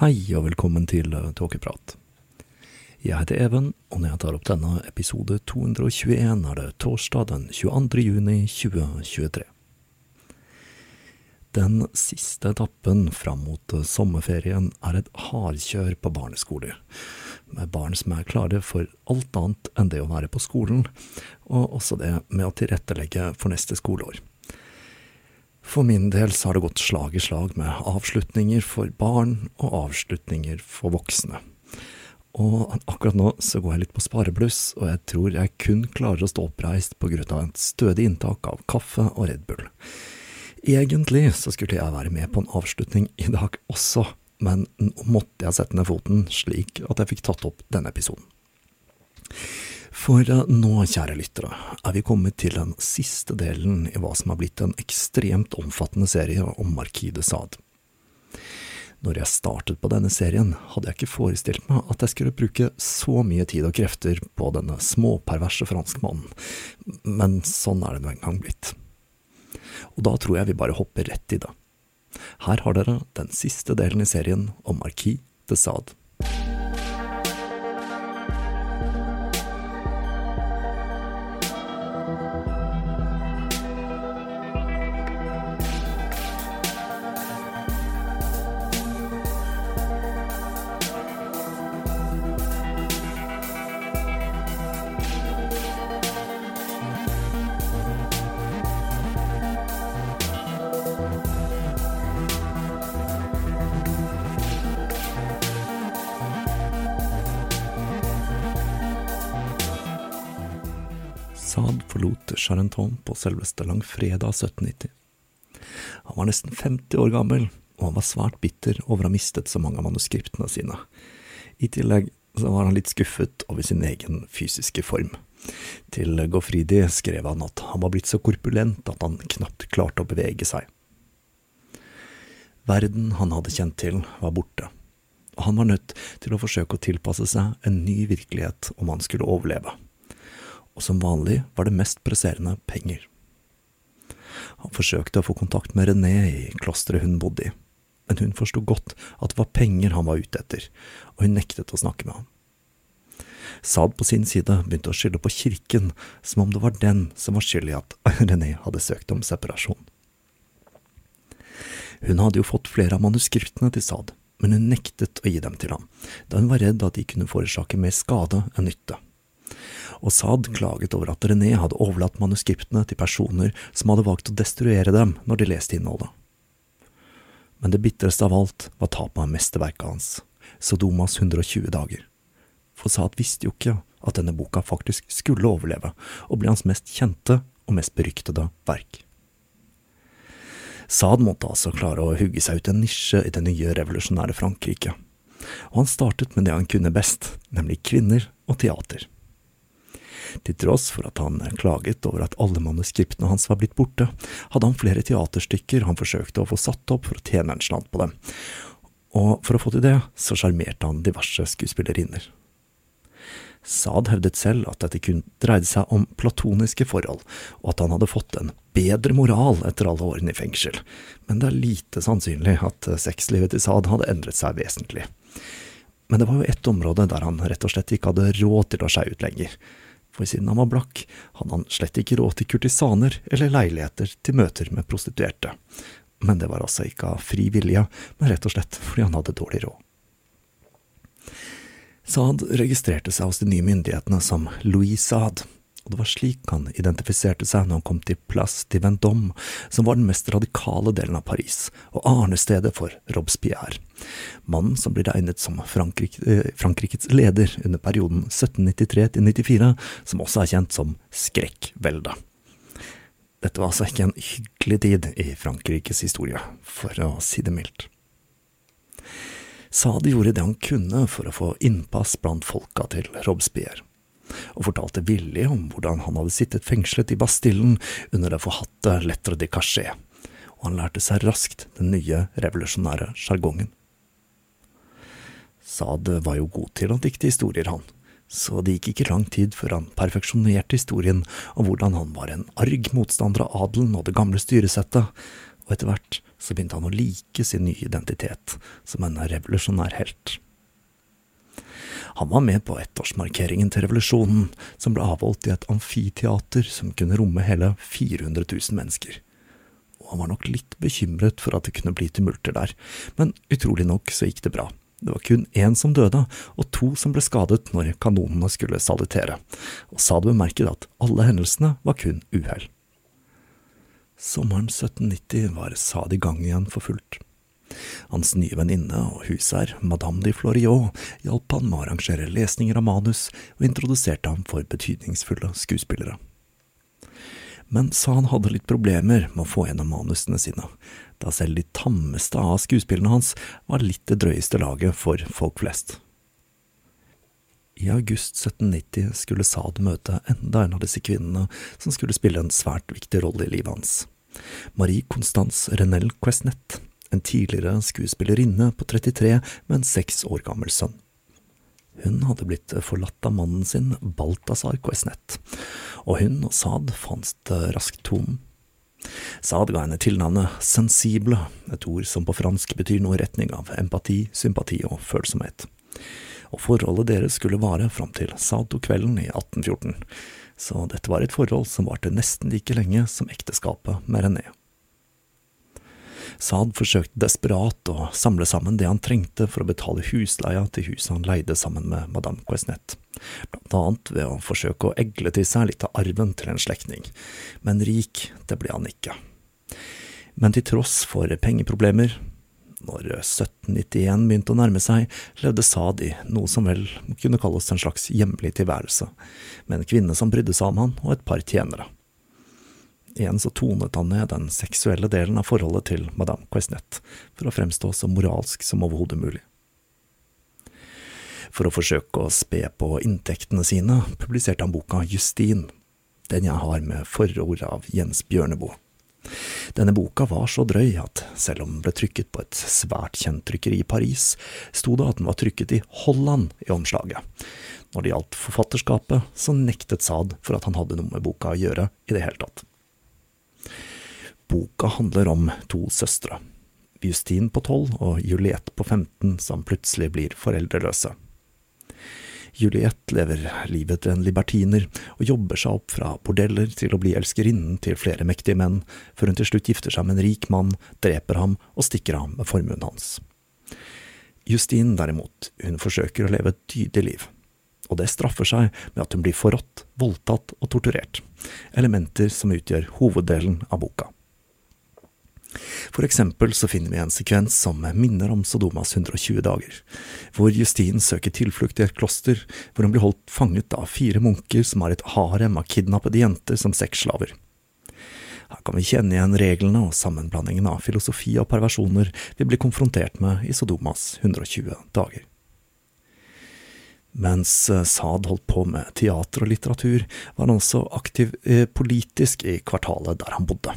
Hei og velkommen til Tåkeprat. Jeg heter Even, og når jeg tar opp denne episode 221, er det torsdag den 22. juni 2023. Den siste etappen fram mot sommerferien er et hardkjør på barneskoler, med barn som er klare for alt annet enn det å være på skolen, og også det med å tilrettelegge for neste skoleår. For min del så har det gått slag i slag med avslutninger for barn og avslutninger for voksne. Og akkurat nå så går jeg litt på sparebluss, og jeg tror jeg kun klarer å stå oppreist av et stødig inntak av kaffe og Red Bull. Egentlig så skulle jeg være med på en avslutning i dag også, men nå måtte jeg sette ned foten slik at jeg fikk tatt opp denne episoden. For nå, kjære lyttere, er vi kommet til den siste delen i hva som har blitt en ekstremt omfattende serie om Marquis de Sade. Når jeg startet på denne serien, hadde jeg ikke forestilt meg at jeg skulle bruke så mye tid og krefter på denne småperverse franskmannen, men sånn er det nå engang blitt. Og da tror jeg vi bare hopper rett i det. Her har dere den siste delen i serien om Marquis de. Sade selveste langfredag 1790. Han var nesten 50 år gammel, og han var svært bitter over å ha mistet så mange av manuskriptene sine. I tillegg var han litt skuffet over sin egen fysiske form. Til Goffridi skrev han at han var blitt så korpulent at han knapt klarte å bevege seg. Verden han hadde kjent til, var borte, og han var nødt til å forsøke å tilpasse seg en ny virkelighet om han skulle overleve og som vanlig var det mest presserende penger. Han forsøkte å få kontakt med René i klosteret hun bodde i, men hun forsto godt at det var penger han var ute etter, og hun nektet å snakke med ham. Saad på sin side begynte å skylde på kirken, som om det var den som var skyld i at René hadde søkt om separasjon. Hun hadde jo fått flere av manuskriptene til Saad, men hun nektet å gi dem til ham, da hun var redd at de kunne forårsake mer skade enn nytte. Og Saad klaget over at René hadde overlatt manuskriptene til personer som hadde valgt å destruere dem når de leste innholdet. Men det bitreste av alt var tapet av mesterverket hans, Sodomas 120 dager. For Saad visste jo ikke at denne boka faktisk skulle overleve, og bli hans mest kjente og mest beryktede verk. Saad måtte altså klare å hugge seg ut en nisje i det nye revolusjonære Frankrike, og han startet med det han kunne best, nemlig kvinner og teater. Til tross for at han klaget over at alle manuskriptene hans var blitt borte, hadde han flere teaterstykker han forsøkte å få satt opp for å tjene en slant på dem, og for å få til det, så sjarmerte han diverse skuespillerinner. Saad hevdet selv at dette kun dreide seg om platoniske forhold, og at han hadde fått en bedre moral etter alle årene i fengsel, men det er lite sannsynlig at sexlivet til Saad hadde endret seg vesentlig. Men det var jo ett område der han rett og slett ikke hadde råd til å skeie ut lenger, for siden han var blakk, hadde han slett ikke råd til kurtisaner eller leiligheter til møter med prostituerte. Men det var altså ikke av fri vilje, men rett og slett fordi han hadde dårlig råd. Saad registrerte seg hos de nye myndighetene som Louis Saad, og det var slik han identifiserte seg når han kom til Place de Vendôme, som var den mest radikale delen av Paris, og arnestedet for Robespierre, mannen som blir regnet som Frankrike, eh, Frankrikes leder under perioden 1793–94, som også er kjent som skrekkveldet. Dette var altså ikke en hyggelig tid i Frankrikes historie, for å si det mildt. Sade gjorde det han kunne for å få innpass blant folka til Robespierre, og fortalte villig om hvordan han hadde sittet fengslet i Bastillen under det forhatte lettre de cachet, og han lærte seg raskt den nye revolusjonære sjargongen. Saad var jo god til å dikte historier, han, så det gikk ikke lang tid før han perfeksjonerte historien om hvordan han var en arg motstander av adelen og det gamle styresettet, og etter hvert så begynte han å like sin nye identitet som en revolusjonær helt. Han var med på ettårsmarkeringen til revolusjonen, som ble avholdt i et amfiteater som kunne romme hele 400 000 mennesker. Og han var nok litt bekymret for at det kunne bli tumulter der, men utrolig nok så gikk det bra. Det var kun én som døde, og to som ble skadet når kanonene skulle salutere, og Saad bemerket at alle hendelsene var kun uhell. Sommeren 1790 var Saad i gang igjen for fullt. Hans nye venninne og husherr, Madame de Floriot, hjalp han med å arrangere lesninger av manus og introduserte ham for betydningsfulle skuespillere. Men sa han hadde litt problemer med å få gjennom manusene sine, da selv de tammeste av skuespillene hans var litt det drøyeste laget for folk flest. I august 1790 skulle Saad møte enda en av disse kvinnene som skulle spille en svært viktig rolle i livet hans. Marie Constance Renel Quesnett, en tidligere skuespillerinne på 33 med en seks år gammel sønn. Hun hadde blitt forlatt av mannen sin, Balthazar Quesnett, og hun og Saad fant raskt tonen. Saad ga henne tilnavnet sensible, et ord som på fransk betyr noe i retning av empati, sympati og følsomhet og forholdet deres skulle vare fram til Saad tok kvelden i 1814, så dette var et forhold som varte nesten like lenge som ekteskapet med René. Saad forsøkte desperat å samle sammen det han trengte for å betale husleia til huset han leide sammen med madame Quesnett, blant annet ved å forsøke å egle til seg litt av arven til en slektning, men rik, det ble han ikke. Men til tross for pengeproblemer når 1791 begynte å nærme seg, levde Saad i noe som vel kunne kalles en slags hjemlig tilværelse, med en kvinne som brydde seg om han, og et par tjenere. Igjen så tonet han ned den seksuelle delen av forholdet til madame Quesnett, for å fremstå så moralsk som overhodet mulig. For å forsøke å spe på inntektene sine, publiserte han boka Justine, den jeg har med forord av Jens Bjørneboe. Denne boka var så drøy at selv om den ble trykket på et svært kjent trykkeri i Paris, sto det at den var trykket i Holland i omslaget. Når det gjaldt forfatterskapet, så nektet Saad for at han hadde noe med boka å gjøre i det hele tatt. Boka handler om to søstre. Justin på tolv og Juliette på 15 som plutselig blir foreldreløse. Juliette lever livet til en libertiner og jobber seg opp fra bordeller til å bli elskerinnen til flere mektige menn, før hun til slutt gifter seg med en rik mann, dreper ham og stikker av med formuen hans. Justine derimot, hun forsøker å leve et tydelig liv, og det straffer seg med at hun blir forrådt, voldtatt og torturert, elementer som utgjør hoveddelen av boka. For eksempel så finner vi en sekvens som minner om Sodomas 120 dager, hvor Justin søker tilflukt i et kloster, hvor hun blir holdt fanget av fire munker som har et harem av kidnappede jenter som sexslaver. Her kan vi kjenne igjen reglene og sammenblandingen av filosofi og perversjoner vi blir konfrontert med i Sodomas 120 dager. Mens eh, Saad holdt på med teater og litteratur, var han også aktiv eh, politisk i kvartalet der han bodde.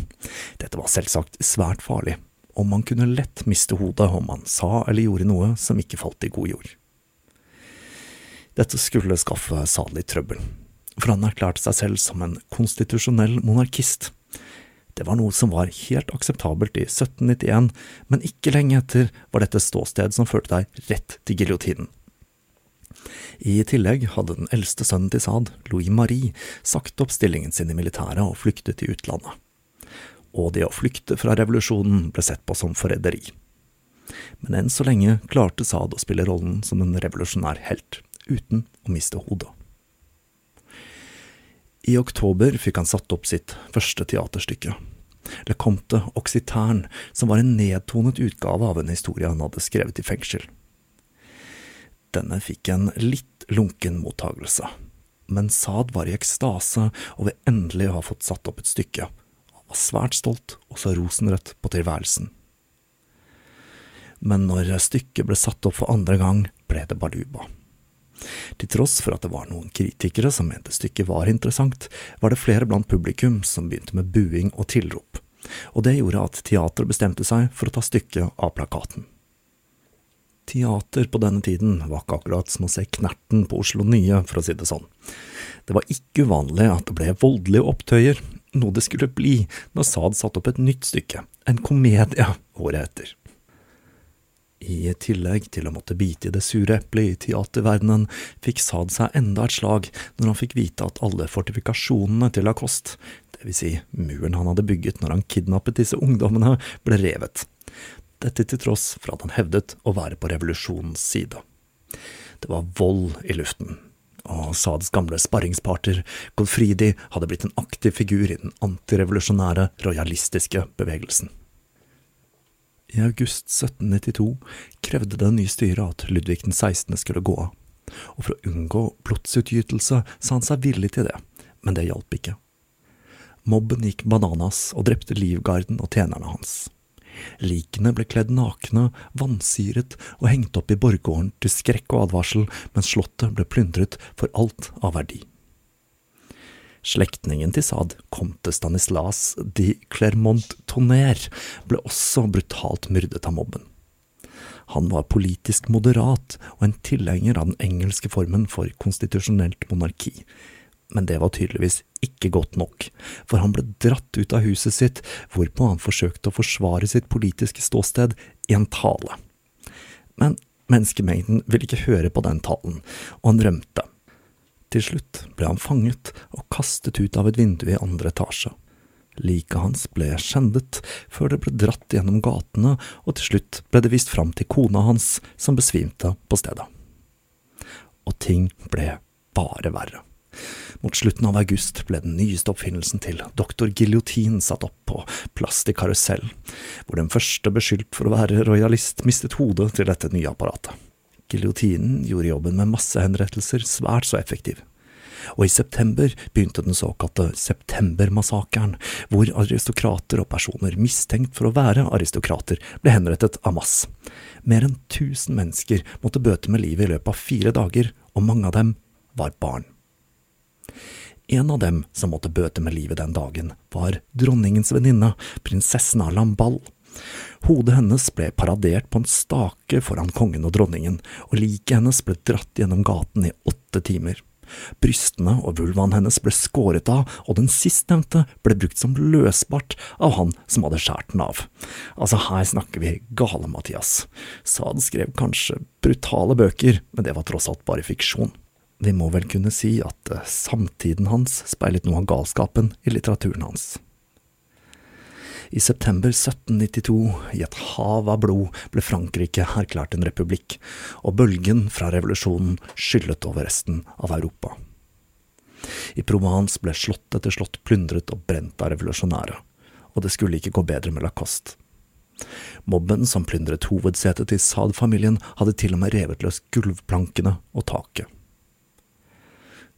Dette var selvsagt svært farlig, og man kunne lett miste hodet om man sa eller gjorde noe som ikke falt i god jord. Dette skulle skaffe Saad litt trøbbel, for han erklærte seg selv som en konstitusjonell monarkist. Det var noe som var helt akseptabelt i 1791, men ikke lenge etter var dette ståsted som førte deg rett til giljotinen. I tillegg hadde den eldste sønnen til Saad, Louis Marie, sagt opp stillingen sin i militæret og flyktet til utlandet. Og det å flykte fra revolusjonen ble sett på som forræderi. Men enn så lenge klarte Saad å spille rollen som en revolusjonær helt, uten å miste hodet. I oktober fikk han satt opp sitt første teaterstykke, Le Comte Occiterne, som var en nedtonet utgave av en historie han hadde skrevet i fengsel. Denne fikk en litt lunken mottagelse, men Saad var i ekstase over endelig å ha fått satt opp et stykke. Han var svært stolt og så rosenrødt på tilværelsen. Men når stykket ble satt opp for andre gang, ble det baluba. Til tross for at det var noen kritikere som mente stykket var interessant, var det flere blant publikum som begynte med buing og tilrop, og det gjorde at teatret bestemte seg for å ta stykket av plakaten. Teater på denne tiden var ikke akkurat som å se Knerten på Oslo Nye, for å si det sånn. Det var ikke uvanlig at det ble voldelige opptøyer, noe det skulle bli når Saad satte opp et nytt stykke, en komedie, året etter. I tillegg til å måtte bite i det sure eplet i teaterverdenen, fikk Saad seg enda et slag når han fikk vite at alle fortifikasjonene til Lacoste, vil si muren han hadde bygget når han kidnappet disse ungdommene, ble revet dette til tross for at han hevdet å være på revolusjonens side. Det var vold i luften, og Sads gamle sparringspartner Golfridi hadde blitt en aktiv figur i den antirevolusjonære, rojalistiske bevegelsen. I august 1792 krevde det nye styret at Ludvig den 16. skulle gå av, og for å unngå blodsutgytelse sa han seg villig til det, men det hjalp ikke. Mobben gikk bananas og drepte livgarden og tjenerne hans. Likene ble kledd nakne, vansiret og hengt opp i borggården til skrekk og advarsel, mens slottet ble plyndret for alt av verdi. Slektningen til Saad, comte Stanislas de Clermont-Tonnerre, ble også brutalt myrdet av mobben. Han var politisk moderat og en tilhenger av den engelske formen for konstitusjonelt monarki, men det var tydeligvis ikke godt nok, for han ble dratt ut av huset sitt, hvorpå han forsøkte å forsvare sitt politiske ståsted i en tale. Men menneskemengden ville ikke høre på den talen, og han rømte. Til slutt ble han fanget og kastet ut av et vindu i andre etasje. Liket hans ble skjendet før det ble dratt gjennom gatene, og til slutt ble det vist fram til kona hans, som besvimte på stedet. Og ting ble bare verre. Mot slutten av august ble den nyeste oppfinnelsen til doktor Giljotin satt opp på plass til karusell, hvor den første beskyldt for å være rojalist mistet hodet til dette nye apparatet. Giljotinen gjorde jobben med massehenrettelser svært så effektiv. Og i september begynte den såkalte septembermassakren, hvor aristokrater og personer mistenkt for å være aristokrater ble henrettet av mass. Mer enn tusen mennesker måtte bøte med livet i løpet av fire dager, og mange av dem var barn. En av dem som måtte bøte med livet den dagen, var dronningens venninne, prinsessen av Lamball. Hodet hennes ble paradert på en stake foran kongen og dronningen, og liket hennes ble dratt gjennom gaten i åtte timer. Brystene og vulvaen hennes ble skåret av, og den sistnevnte ble brukt som løsbart av han som hadde skåret den av. Altså, her snakker vi gale, Mathias. Saad skrev kanskje brutale bøker, men det var tross alt bare fiksjon. Vi må vel kunne si at eh, samtiden hans speilet noe av galskapen i litteraturen hans. I september 1792, i et hav av blod, ble Frankrike erklært en republikk, og bølgen fra revolusjonen skyllet over resten av Europa. I Provence ble slott etter slott plyndret og brent av revolusjonære, og det skulle ikke gå bedre med Lacoste. Mobben som plyndret hovedsetet til Saad-familien, hadde til og med revet løs gulvplankene og taket.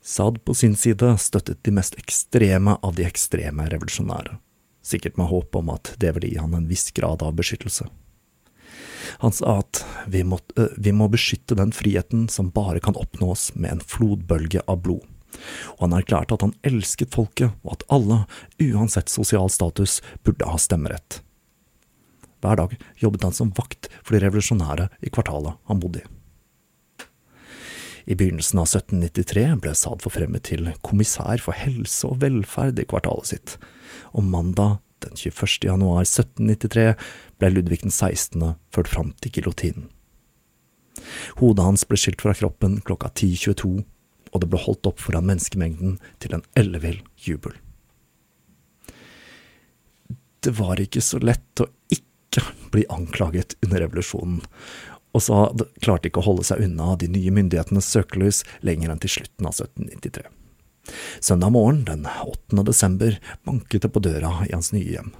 Saad på sin side støttet de mest ekstreme av de ekstreme revolusjonære sikkert med håp om at det vil gi han en viss grad av beskyttelse. Han sa at vi må, vi må beskytte den friheten som bare kan oppnås med en flodbølge av blod, og han erklærte at han elsket folket, og at alle, uansett sosial status, burde ha stemmerett. Hver dag jobbet han som vakt for de revolusjonære i kvartalet han bodde i. I begynnelsen av 1793 ble Saad forfremmet til kommissær for helse og velferd i kvartalet sitt, og mandag den 21. januar 1793 ble Ludvig den 16. ført fram til giljotinen. Hodet hans ble skilt fra kroppen klokka 10.22, og det ble holdt opp foran menneskemengden til en ellevill jubel. Det var ikke så lett å ikke bli anklaget under revolusjonen, og så klarte ikke å holde seg unna de nye myndighetenes søkelys lenger enn til slutten av 1793. Søndag morgen den 8. desember banket det på døra i hans nye hjem.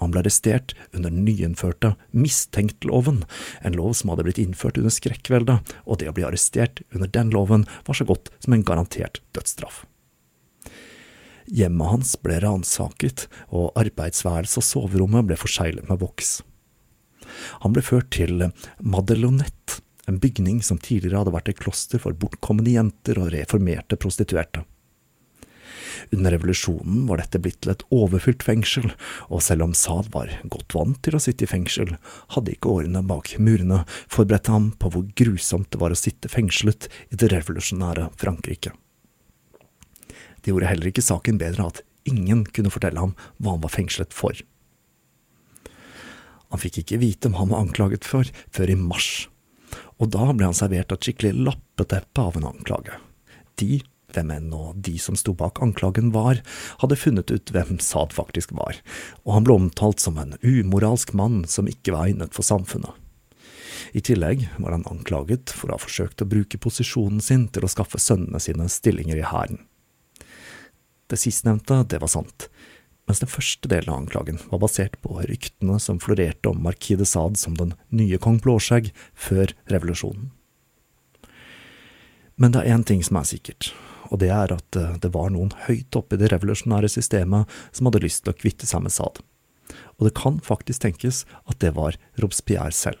Han ble arrestert under den nyinnførte mistenktloven, en lov som hadde blitt innført under skrekkveldet, og det å bli arrestert under den loven var så godt som en garantert dødsstraff. Hjemmet hans ble ransaket, og arbeidsværelset og soverommet ble forseglet med voks. Han ble ført til Madelonette, en bygning som tidligere hadde vært et kloster for bortkomne jenter og reformerte prostituerte. Under revolusjonen var dette blitt til et overfylt fengsel, og selv om Saad var godt vant til å sitte i fengsel, hadde ikke årene bak murene forberedt ham på hvor grusomt det var å sitte fengslet i det revolusjonære Frankrike. Det gjorde heller ikke saken bedre at ingen kunne fortelle ham hva han var fengslet for. Han fikk ikke vite hva han var anklaget for før i mars, og da ble han servert et skikkelig lappeteppe av en anklage. De hvem enn og de som sto bak anklagen var, hadde funnet ut hvem Saad faktisk var, og han ble omtalt som en umoralsk mann som ikke var egnet for samfunnet. I tillegg var han anklaget for å ha forsøkt å bruke posisjonen sin til å skaffe sønnene sine stillinger i hæren. Det sistnevnte, det var sant, mens den første delen av anklagen var basert på ryktene som florerte om Marquis de Sade som den nye kong Blåskjegg før revolusjonen. Men det er én ting som er sikkert, og det er at eh, det var noen høyt oppe i det revolusjonære systemet som hadde lyst til å kvitte seg med Sade. Og det kan faktisk tenkes at det var Robespierre selv.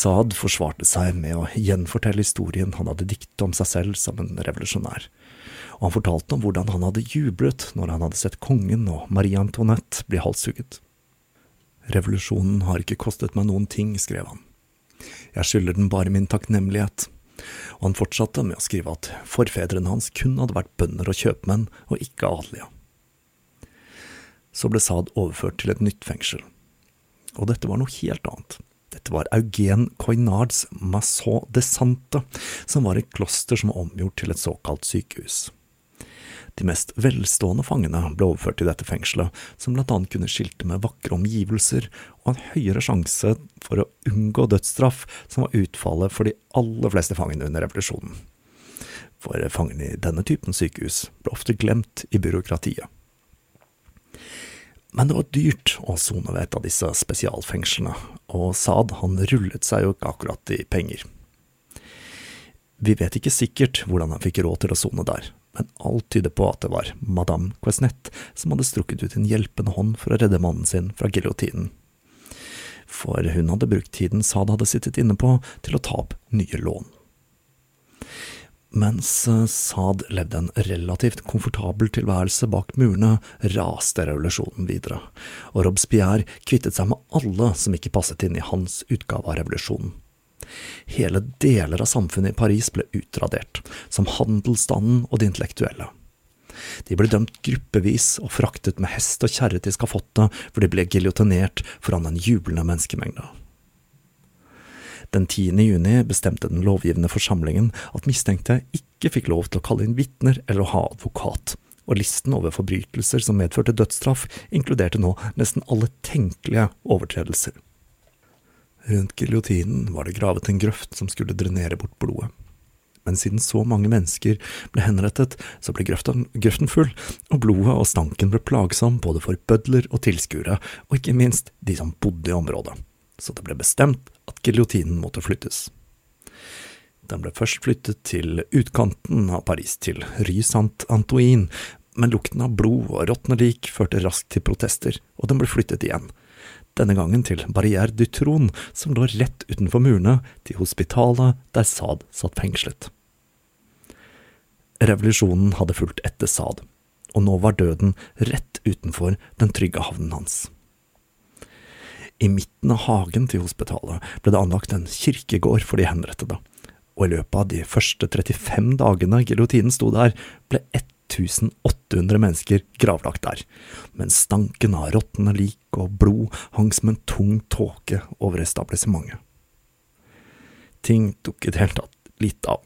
Saad forsvarte seg med å gjenfortelle historien han hadde diktet om seg selv som en revolusjonær. og han fortalte om hvordan han hadde jublet når han hadde sett kongen og Marie Antoinette bli halshugget. Revolusjonen har ikke kostet meg noen ting, skrev han. Jeg skylder den bare min takknemlighet. Og han fortsatte med å skrive at forfedrene hans kun hadde vært bønder og kjøpmenn, og ikke adelige. Så ble Saad overført til et nytt fengsel. Og dette var noe helt annet. Var Eugen Coinards Massot de Sante, som var et kloster som var omgjort til et såkalt sykehus. De mest velstående fangene ble overført til dette fengselet, som blant annet kunne skilte med vakre omgivelser og en høyere sjanse for å unngå dødsstraff, som var utfallet for de aller fleste fangene under revolusjonen. For fangene i denne typen sykehus ble ofte glemt i byråkratiet. Men det var dyrt å sone ved et av disse spesialfengslene, og Saad han rullet seg jo ikke akkurat i penger. Vi vet ikke sikkert hvordan han fikk råd til å sone der, men alt tyder på at det var madame Quesnette som hadde strukket ut en hjelpende hånd for å redde mannen sin fra giljotinen. For hun hadde brukt tiden Saad hadde sittet inne på, til å ta opp nye lån. Mens eh, Saad levde en relativt komfortabel tilværelse bak murene, raste revolusjonen videre, og Robespierre kvittet seg med alle som ikke passet inn i hans utgave av revolusjonen. Hele deler av samfunnet i Paris ble utradert, som handelsstanden og de intellektuelle. De ble dømt gruppevis og fraktet med hest og kjerre til skafottet, hvor de ble giljotinert foran en jublende menneskemengde. Den 10. juni bestemte den lovgivende forsamlingen at mistenkte ikke fikk lov til å kalle inn vitner eller å ha advokat, og listen over forbrytelser som medførte dødsstraff, inkluderte nå nesten alle tenkelige overtredelser. Rundt giljotinen var det gravet en grøft som skulle drenere bort blodet. Men siden så mange mennesker ble henrettet, så ble grøften, grøften full, og blodet og stanken ble plagsom både for bødler og tilskuere, og ikke minst de som bodde i området. Så det ble bestemt at giljotinen måtte flyttes. Den ble først flyttet til utkanten av Paris, til Rue Saint-Antoine, men lukten av blod og råtne lik førte raskt til protester, og den ble flyttet igjen denne gangen til Barrière du Trône, som lå rett utenfor murene til hospitalet der Saad satt fengslet. Revolusjonen hadde fulgt etter Saad, og nå var døden rett utenfor den trygge havnen hans. I midten av hagen til hospitalet ble det anlagt en kirkegård for de henrettede, og i løpet av de første 35 dagene giljotinen sto der, ble 1800 mennesker gravlagt der, mens stanken av råtne lik og blod hang som en tung tåke over establissementet. Ting tok i det hele tatt litt av,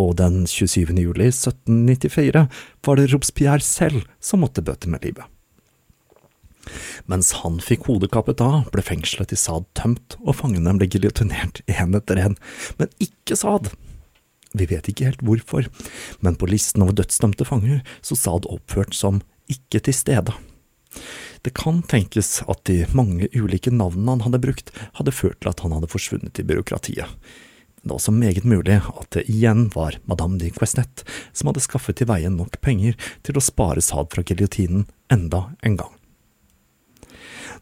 og den 27. juli 1794 var det Robespierre selv som måtte bøte med livet. Mens han fikk hodet kappet av, ble fengselet til Saad tømt, og fangene ble giljotinert én etter én, men ikke Saad. Vi vet ikke helt hvorfor, men på listen over dødsdømte fanger så Saad oppført som ikke til stede. Det kan tenkes at de mange ulike navnene han hadde brukt, hadde ført til at han hadde forsvunnet i byråkratiet. Det var også meget mulig at det igjen var madame de Quesnette som hadde skaffet til veie nok penger til å spare Saad fra giljotinen enda en gang.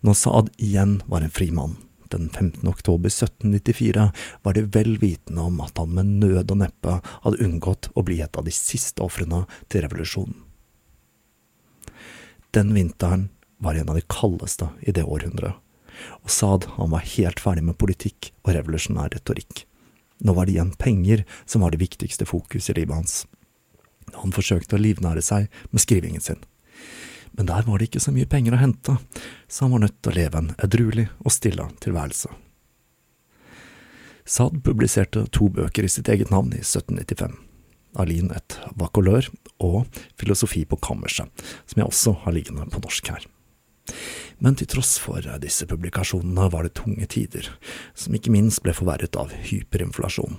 Når Saad igjen var en fri mann, den 15. oktober 1794 var de vel vitende om at han med nød og neppe hadde unngått å bli et av de siste ofrene til revolusjonen. Den vinteren var en av de kaldeste i det århundret, og Saad han var helt ferdig med politikk og revolusjonær retorikk. Nå var det igjen penger som var det viktigste fokus i livet hans. Han forsøkte å livnære seg med skrivingen sin men der var det ikke så mye penger å hente, så han var nødt til å leve en edruelig og stille tilværelse. Saad publiserte to bøker i sitt eget navn i 1795, Aline et vakolør og Filosofi på kammerset, som jeg også har liggende på norsk her. Men til tross for disse publikasjonene var det tunge tider, som ikke minst ble forverret av hyperinflasjon.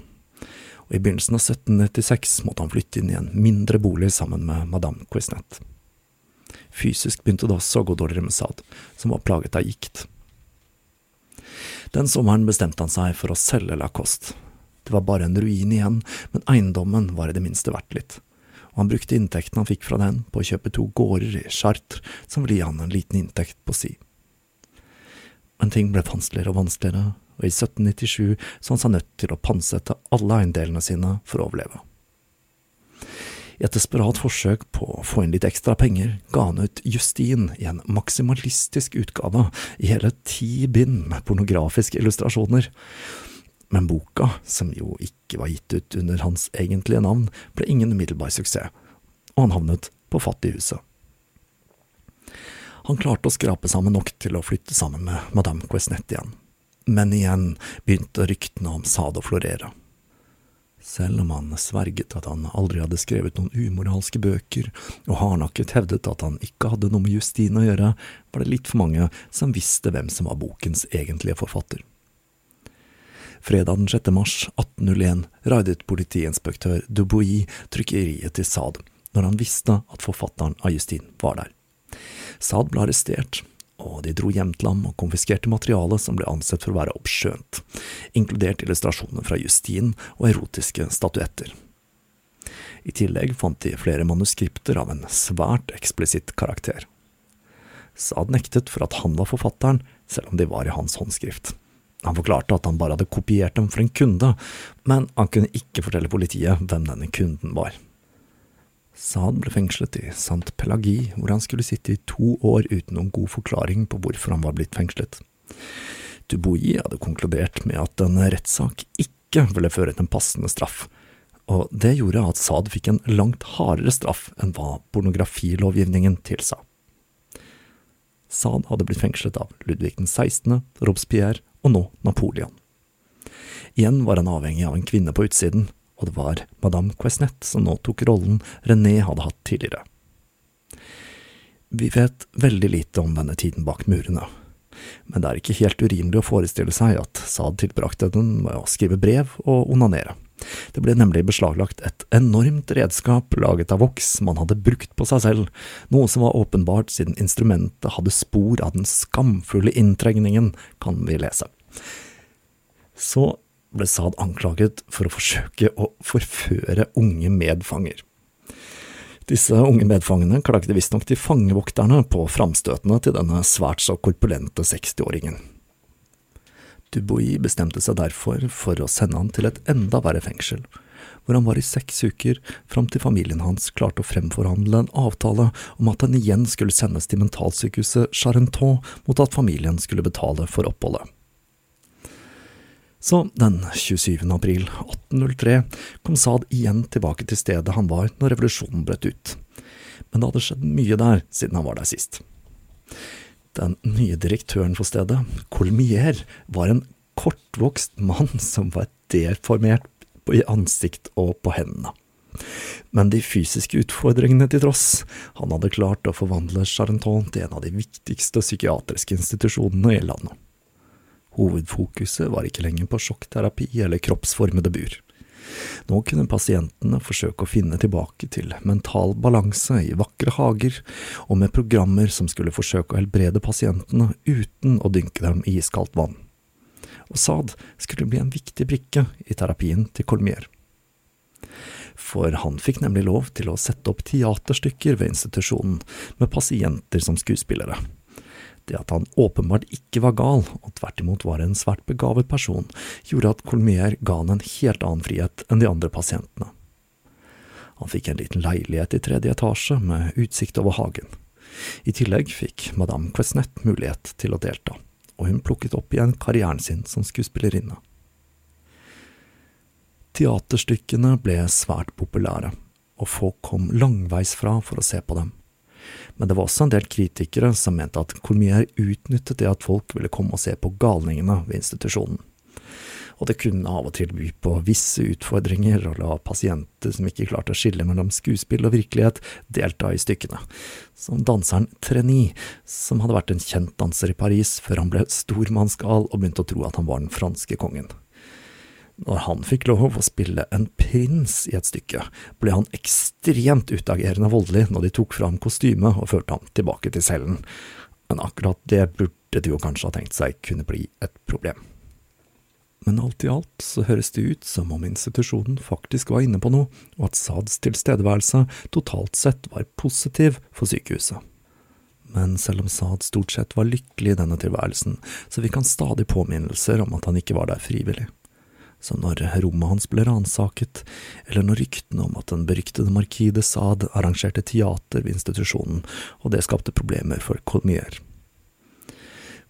Og I begynnelsen av 1796 måtte han flytte inn i en mindre bolig sammen med madame Quisnet. Fysisk begynte det også å gå dårligere med Saad, som var plaget av gikt. Den sommeren bestemte han seg for å selge Lacoste. Det var bare en ruin igjen, men eiendommen var i det minste verdt litt, og han brukte inntekten han fikk fra den på å kjøpe to gårder i Chartres, som ville gi han en liten inntekt på si. Men ting ble vanskeligere og vanskeligere, og i 1797 så han seg nødt til å pantsette alle eiendelene sine for å overleve. I et desperat forsøk på å få inn litt ekstra penger, ga han ut Justin i en maksimalistisk utgave i hele ti bind med pornografiske illustrasjoner. Men boka, som jo ikke var gitt ut under hans egentlige navn, ble ingen umiddelbar suksess, og han havnet på fattighuset. Han klarte å skrape sammen nok til å flytte sammen med madame Quesnett igjen, men igjen begynte ryktene om Sade å florere. Selv om han sverget at han aldri hadde skrevet noen umoralske bøker, og hardnakket hevdet at han ikke hadde noe med Justine å gjøre, var det litt for mange som visste hvem som var bokens egentlige forfatter. Fredag den 6. mars 1801 raidet politiinspektør Dubois trykkeriet til Sad, når han visste at forfatteren av Justine var der. Saad ble arrestert, og de dro hjem til ham og konfiskerte materialet som ble ansett for å være oppskjønt, inkludert illustrasjoner fra Justin og erotiske statuetter. I tillegg fant de flere manuskripter av en svært eksplisitt karakter. Saad nektet for at han var forfatteren, selv om de var i hans håndskrift. Han forklarte at han bare hadde kopiert dem for en kunde, men han kunne ikke fortelle politiet hvem denne kunden var. Saad ble fengslet i Sant Pelagi, hvor han skulle sitte i to år uten noen god forklaring på hvorfor han var blitt fengslet. Dubois hadde konkludert med at en rettssak ikke ville føre til en passende straff, og det gjorde at Saad fikk en langt hardere straff enn hva pornografilovgivningen tilsa. Saad hadde blitt fengslet av Ludvig den 16., Robespierre og nå Napoleon. Igjen var han avhengig av en kvinne på utsiden, og det var madame Quesnett som nå tok rollen René hadde hatt tidligere. Vi vet veldig lite om denne tiden bak murene, men det er ikke helt urimelig å forestille seg at Saad tilbrakte den med å skrive brev og onanere. Det ble nemlig beslaglagt et enormt redskap laget av voks man hadde brukt på seg selv, noe som var åpenbart siden instrumentet hadde spor av den skamfulle inntregningen, kan vi lese. Så ble Saad anklaget for å forsøke å forføre unge medfanger. Disse unge medfangene klagde visstnok til fangevokterne på framstøtene til denne svært så korpulente 60-åringen. Dubois bestemte seg derfor for å sende han til et enda verre fengsel, hvor han var i seks uker, fram til familien hans klarte å fremforhandle en avtale om at han igjen skulle sendes til mentalsykehuset Charenton mot at familien skulle betale for oppholdet. Så den 27. april 1803 kom Saad igjen tilbake til stedet han var når revolusjonen brøt ut. Men det hadde skjedd mye der siden han var der sist. Den nye direktøren for stedet, Colmier, var en kortvokst mann som var deformert i ansikt og på hendene. Men de fysiske utfordringene til tross, han hadde klart å forvandle Charenton til en av de viktigste psykiatriske institusjonene i landet. Hovedfokuset var ikke lenger på sjokkterapi eller kroppsformede bur. Nå kunne pasientene forsøke å finne tilbake til mental balanse i vakre hager, og med programmer som skulle forsøke å helbrede pasientene uten å dynke dem i iskaldt vann. Og Saad skulle bli en viktig brikke i terapien til Colmier. For han fikk nemlig lov til å sette opp teaterstykker ved institusjonen, med pasienter som skuespillere. Det at han åpenbart ikke var gal, og tvert imot var en svært begavet person, gjorde at Colmier ga han en helt annen frihet enn de andre pasientene. Han fikk en liten leilighet i tredje etasje med utsikt over hagen. I tillegg fikk madame Quesnett mulighet til å delta, og hun plukket opp igjen karrieren sin som skuespillerinne. Teaterstykkene ble svært populære, og folk kom langveisfra for å se på dem. Men det var også en del kritikere som mente at Colmier utnyttet det at folk ville komme og se på galningene ved institusjonen. Og det kunne av og til by på visse utfordringer å la pasienter som ikke klarte å skille mellom skuespill og virkelighet, delta i stykkene. Som danseren Treny, som hadde vært en kjent danser i Paris før han ble stormannsgal og begynte å tro at han var den franske kongen. Når han fikk lov å spille en prins i et stykke, ble han ekstremt utagerende voldelig når de tok fram kostymet og førte ham tilbake til cellen, men akkurat det burde de jo kanskje ha tenkt seg kunne bli et problem. Men alt i alt så høres det ut som om institusjonen faktisk var inne på noe, og at Sads tilstedeværelse totalt sett var positiv for sykehuset. Men selv om Saad stort sett var lykkelig i denne tilværelsen, så fikk han stadig påminnelser om at han ikke var der frivillig. Så når rommet hans ble ransaket, eller når ryktene om at den beryktede markis de Sade arrangerte teater ved institusjonen, og det skapte problemer for Colmier.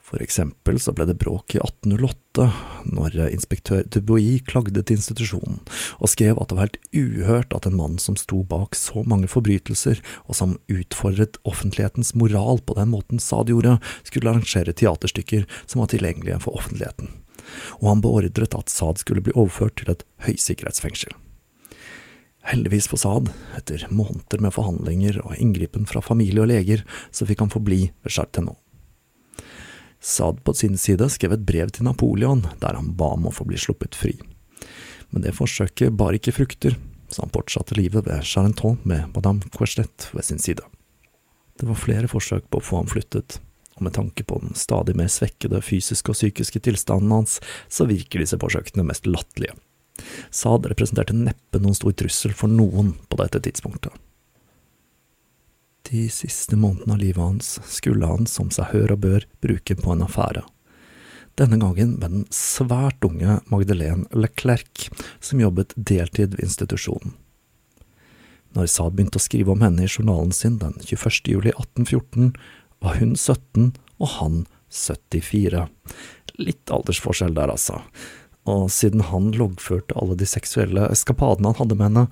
For eksempel så ble det bråk i 1808, når inspektør Dubois klagde til institusjonen, og skrev at det var helt uhørt at en mann som sto bak så mange forbrytelser, og som utfordret offentlighetens moral på den måten Sade gjorde, skulle arrangere teaterstykker som var tilgjengelige for offentligheten, og han beordret at Saad skulle bli overført til et høysikkerhetsfengsel. Heldigvis for Saad, etter måneder med forhandlinger og inngripen fra familie og leger, så fikk han forbli ved Chartenot. Saad på sin side skrev et brev til Napoleon der han ba om å få bli sluppet fri. Men det forsøket bar ikke frukter, så han fortsatte livet ved Charenton med madame Quechelet ved sin side. Det var flere forsøk på å få ham flyttet, og med tanke på den stadig mer svekkede fysiske og psykiske tilstanden hans, så virker disse forsøkene mest latterlige. Saad representerte neppe noen stor trussel for noen på dette tidspunktet. De siste månedene av livet hans skulle han, som seg hør og bør, bruke på en affære. Denne gangen med den svært unge Magdalene Leclerc, som jobbet deltid ved institusjonen. Når Saad begynte å skrive om henne i journalen sin den 21. juli 1814, var hun 17 og han 74. Litt aldersforskjell der, altså og siden han loggførte alle de seksuelle eskapadene han hadde med henne,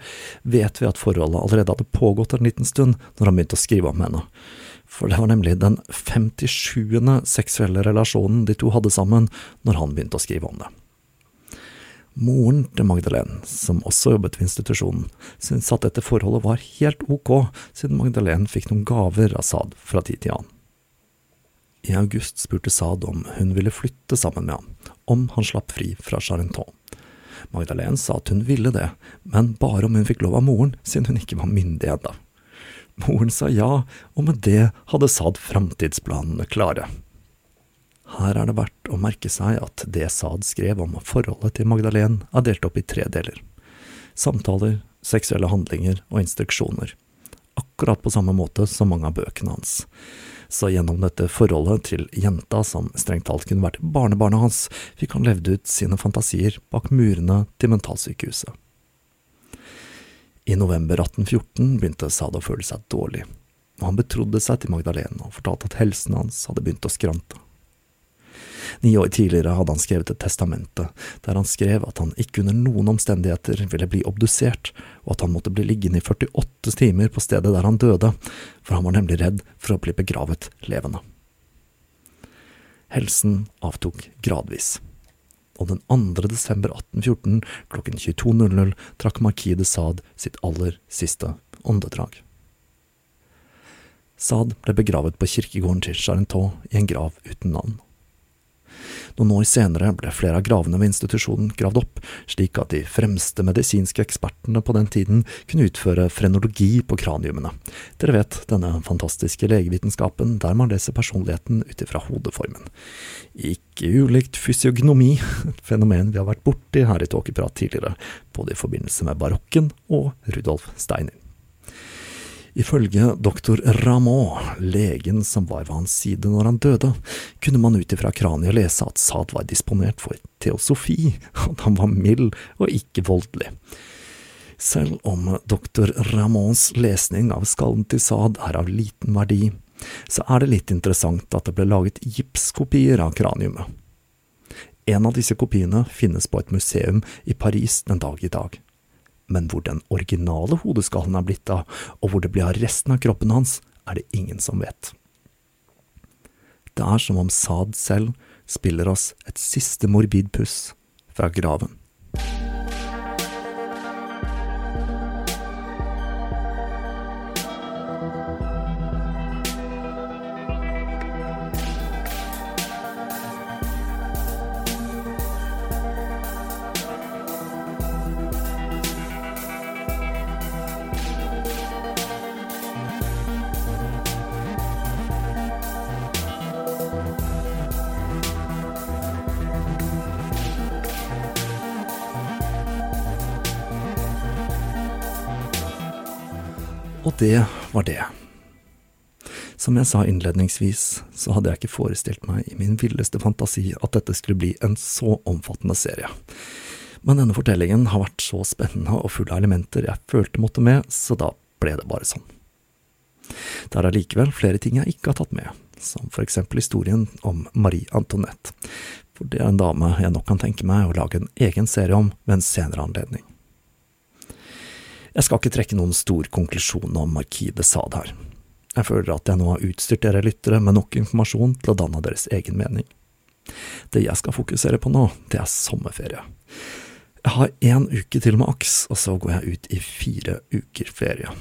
vet vi at forholdet allerede hadde pågått en liten stund når han begynte å skrive om henne. For det var nemlig den 57. seksuelle relasjonen de to hadde sammen når han begynte å skrive om det. Moren til Magdalene, som også jobbet ved institusjonen, syntes at dette forholdet var helt ok, siden Magdalene fikk noen gaver av Saad fra tid til annen. I august spurte Saad om hun ville flytte sammen med ham, om han slapp fri fra Charenton. Magdalene sa at hun ville det, men bare om hun fikk lov av moren, siden hun ikke var myndig ennå. Moren sa ja, og med det hadde Saad framtidsplanene klare. Her er det verdt å merke seg at det Saad skrev om forholdet til Magdalene, er delt opp i tre deler. Samtaler, seksuelle handlinger og instruksjoner. Akkurat på samme måte som mange av bøkene hans så gjennom dette forholdet til jenta, som strengt talt kunne vært barnebarnet hans, fikk han levd ut sine fantasier bak murene til mentalsykehuset. I november 1814 begynte Sado å føle seg dårlig, og han betrodde seg til Magdalene og fortalte at helsen hans hadde begynt å skrante. Ni år tidligere hadde han skrevet et testamente, der han skrev at han ikke under noen omstendigheter ville bli obdusert, og at han måtte bli liggende i 48 timer på stedet der han døde, for han var nemlig redd for å bli begravet levende. Helsen avtok gradvis, og den 2. desember 1814 klokken 22.00 trakk Marquis de Sade sitt aller siste åndedrag. Sade ble begravet på kirkegården til Charenton i en grav uten navn. Noen år senere ble flere av gravene ved institusjonen gravd opp, slik at de fremste medisinske ekspertene på den tiden kunne utføre frenologi på kraniumene. Dere vet, denne fantastiske legevitenskapen der man leser personligheten ut ifra hodeformen. Ikke ulikt fysiognomi, et fenomen vi har vært borti her i Tåkeprat tidligere, både i forbindelse med barokken og Rudolf Steiner. Ifølge doktor Ramon, legen som var ved hans side når han døde, kunne man ut ifra kraniet lese at Saad var disponert for teosofi, at han var mild og ikke voldelig. Selv om doktor Ramons lesning av skallen til Saad er av liten verdi, så er det litt interessant at det ble laget gipskopier av kraniumet. En av disse kopiene finnes på et museum i Paris den dag i dag men hvor den originale hodeskallen er blitt av, og hvor det blir av resten av kroppen hans, er det ingen som vet. Det er som om Saad selv spiller oss et siste morbid puss fra graven. Og det var det. Som jeg sa innledningsvis, så hadde jeg ikke forestilt meg i min villeste fantasi at dette skulle bli en så omfattende serie. Men denne fortellingen har vært så spennende og full av elementer jeg følte måtte med, så da ble det bare sånn. Det er allikevel flere ting jeg ikke har tatt med, som for eksempel historien om Marie Antoinette, for det er en dame jeg nok kan tenke meg å lage en egen serie om ved en senere anledning. Jeg skal ikke trekke noen stor konklusjon om Marquis de Sade her. Jeg føler at jeg nå har utstyrt dere lyttere med nok informasjon til å danne deres egen mening. Det jeg skal fokusere på nå, det er sommerferie. Jeg har én uke til med aks, og så går jeg ut i fire uker ferie.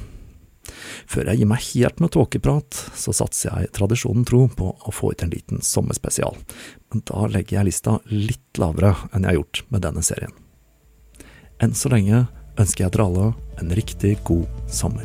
Før jeg gir meg helt med tåkeprat, så satser jeg tradisjonen tro på å få ut en liten sommerspesial, men da legger jeg lista litt lavere enn jeg har gjort med denne serien. Enn så lenge ønsker jeg dere alle en riktig god sommer.